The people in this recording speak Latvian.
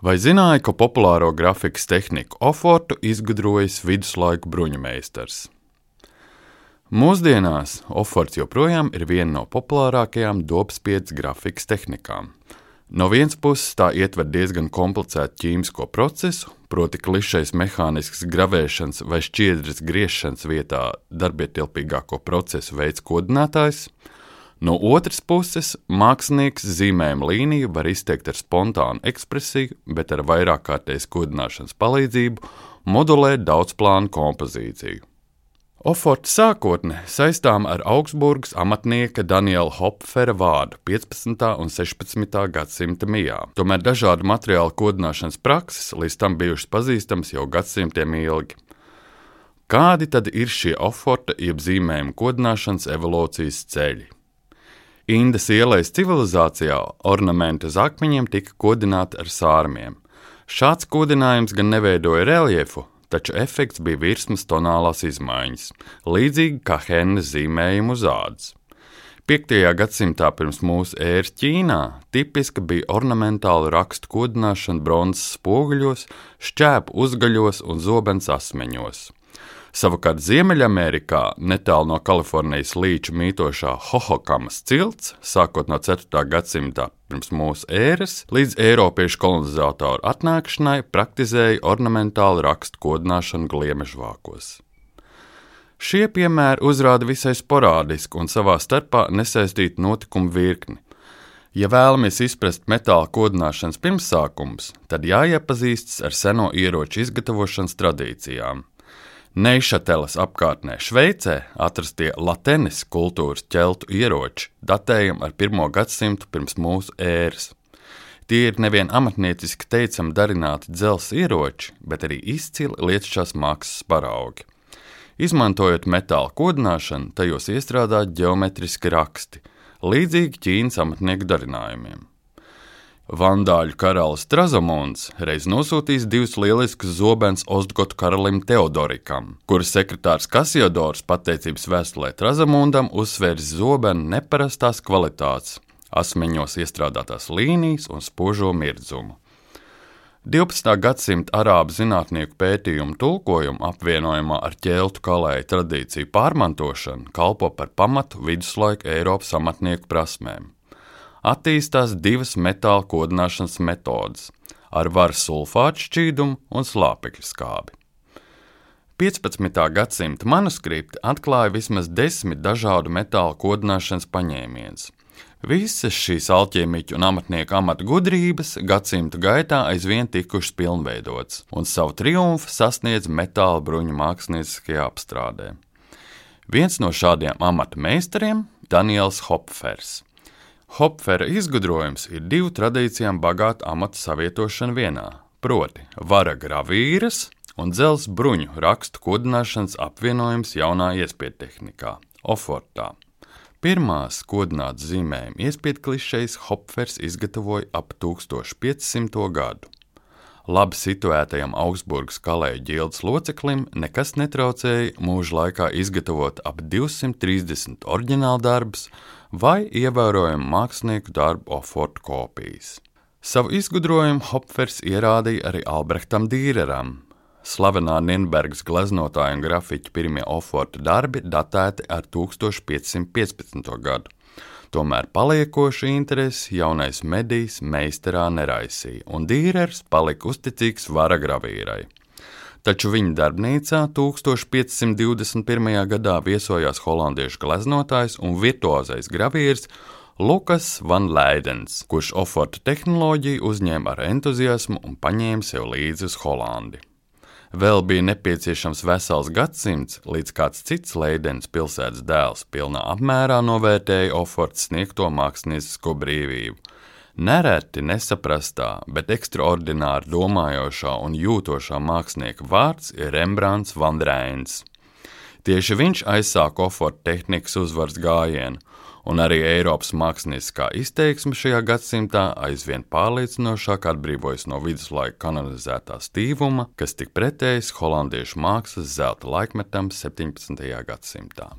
Vai zināja, ka populāro grafikas tehniku ofortu izgudrojis viduslaiku bruņumeistars? Mūsdienās oforts joprojām ir viena no populārākajām dobspiedas grafikas tehnikām. No vienas puses tā ietver diezgan komplicētu ķīmisko procesu, proti, klišejas mehānisks gravēšanas vai šķiedras griešanas vietā darbietilpīgāko procesu veids kodinātājs, No otras puses, mākslinieks zīmējuma līniju var izteikt ar spontānu ekspresiju, bet ar vairāk kārtējas kodināšanas palīdzību modulēt daudzplānu kompozīciju. Oforta sākotne saistām ar Augsburgas amatnieka Daniela Hopfera vārdu 15. un 16. gadsimta mijā. Tomēr dažādu materiālu kodināšanas prakses līdz tam bijušas pazīstamas jau gadsimtiem ilgi. Kādi tad ir šie oforta jeb zīmējuma kodināšanas evolūcijas ceļi? Indas ielas civilizācijā ornamenti uz akmeņiem tika kodināti ar sārmiem. Šāds kodinājums gan neveidoja reljefu, taču efekts bija virsmas tonālās izmaiņas, līdzīgi kā hennes zīmējumu uz ādas. 5. gadsimtā pirms mūsu ēras Ķīnā tipiska bija ornamentāla rakstu kodināšana bronzas spoguļos, šķēpu uzgaļos un zobens asmeņos. Savukārt Ziemeļamerikā, netālu no Kalifornijas līča mītošā Hohokamas cilts, sākot no 4. gadsimta pirms mūsu ēras, līdz Eiropiešu kolonizatoru atnākšanai, praktizēja ornamentālu rakstu kodināšanu gliemežvākos. Šie piemēri uzrāda visai sporādisku un savā starpā nesaistītu notikumu virkni. Ja vēlamies izprast metāla kodināšanas pirmsākumus, tad jāiepazīstas ar seno ieroču izgatavošanas tradīcijām. Neišateles apkārtnē Šveicē atrastie latenis kultūras ķeltu ieroči datējami ar 1. gadsimtu pirms mūsu ēras. Tie ir nevien amatnieciski teicami darināti dzelzceļa ieroči, bet arī izcili lietušās mākslas paraugi. Izmantojot metāla kodināšanu, tajos iestrādāt geometriski raksti, līdzīgi Ķīnas amatnieku darinājumiem. Vandāļu karalis Trazamons reiz nosūtījis divus lieliskus zobens Ostgotu karalim Teodorikam, kuras sekretārs Kasiodors pateicības vēstulē Trazamondam uzsvērs zobenu neparastās kvalitātes, asmeņos iestrādātās līnijas un spožo mirdzumu. 12. gadsimta arābu zinātnieku pētījumu tulkojumu apvienojumā ar ķēltu kalēju tradīciju pārmantošanu kalpo par pamatu viduslaiku Eiropas amatnieku prasmēm attīstās divas metāla kodināšanas metodes - ar varu sulfātu šķīdumu un slāpekļu skābi. 15. gadsimta manuskripti atklāja vismaz desmit dažādu metāla kodināšanas paņēmienus. Visas šīs alķīmiķu un amatnieku amata gudrības gadsimtu gaitā aizvien tikušas pilnveidotas, un savu triumfu sasniedz metāla bruņu mākslinieckajā apstrādē. Viens no šādiem amata meistariem - Daniels Hopfers. Hopfera izgudrojums ir divu tradīcijām bagāta amata savietošana vienā, proti, vara gravīras un dzelzceļa bruņu rakstu kodināšanas apvienojums jaunā iespiedu tehnikā, ofortā. Pirmās kodinātas zīmējuma iespiedu klišejas Hopfers izgatavoja ap 1500. gadu. Labi situētajam Augsburgas kalēju ģildes loceklim nekas netraucēja mūža laikā izgatavot ap 230 oriģināldarbus vai ievērojamu mākslinieku darbu ofortu kopijas. Savu izgudrojumu Hopfers ierādīja arī Albrechtam Dīreram. Slavenā Nīderlandes gleznotāja un grafiķa pirmie oforta darbi datēti ar 1515. gadu. Tomēr paliekošu interesi jaunais medijs meistarā neraisīja, un Dīrers palika uzticīgs vara gravīrai. Taču viņa darbnīcā 1521. gadā viesojās holandiešu gleznotājs un virtuozais gravīrs Lukas Van Leidens, kurš oforta tehnoloģiju uzņēma ar entuziasmu un paņēma sev līdzi uz Holandi. Vēl bija nepieciešams vesels gadsimts, līdz kāds cits Leidens pilsētas dēls pilnā apmērā novērtēja Oforts sniegto māksliniecisko brīvību. Nereti nesaprastā, bet ekstraordināri domājošā un jūtošā mākslinieka vārds ir Rembrandts Van Reins. Tieši viņš aizsāka Oforta tehnikas uzvaras gājienu, un arī Eiropas mākslinieckā izteiksme šajā gadsimtā aizvien pārliecinošāk atbrīvojas no viduslaika kanonizētā stīvuma, kas tik pretējs holandiešu mākslas zelta laikmetam 17. gadsimtā.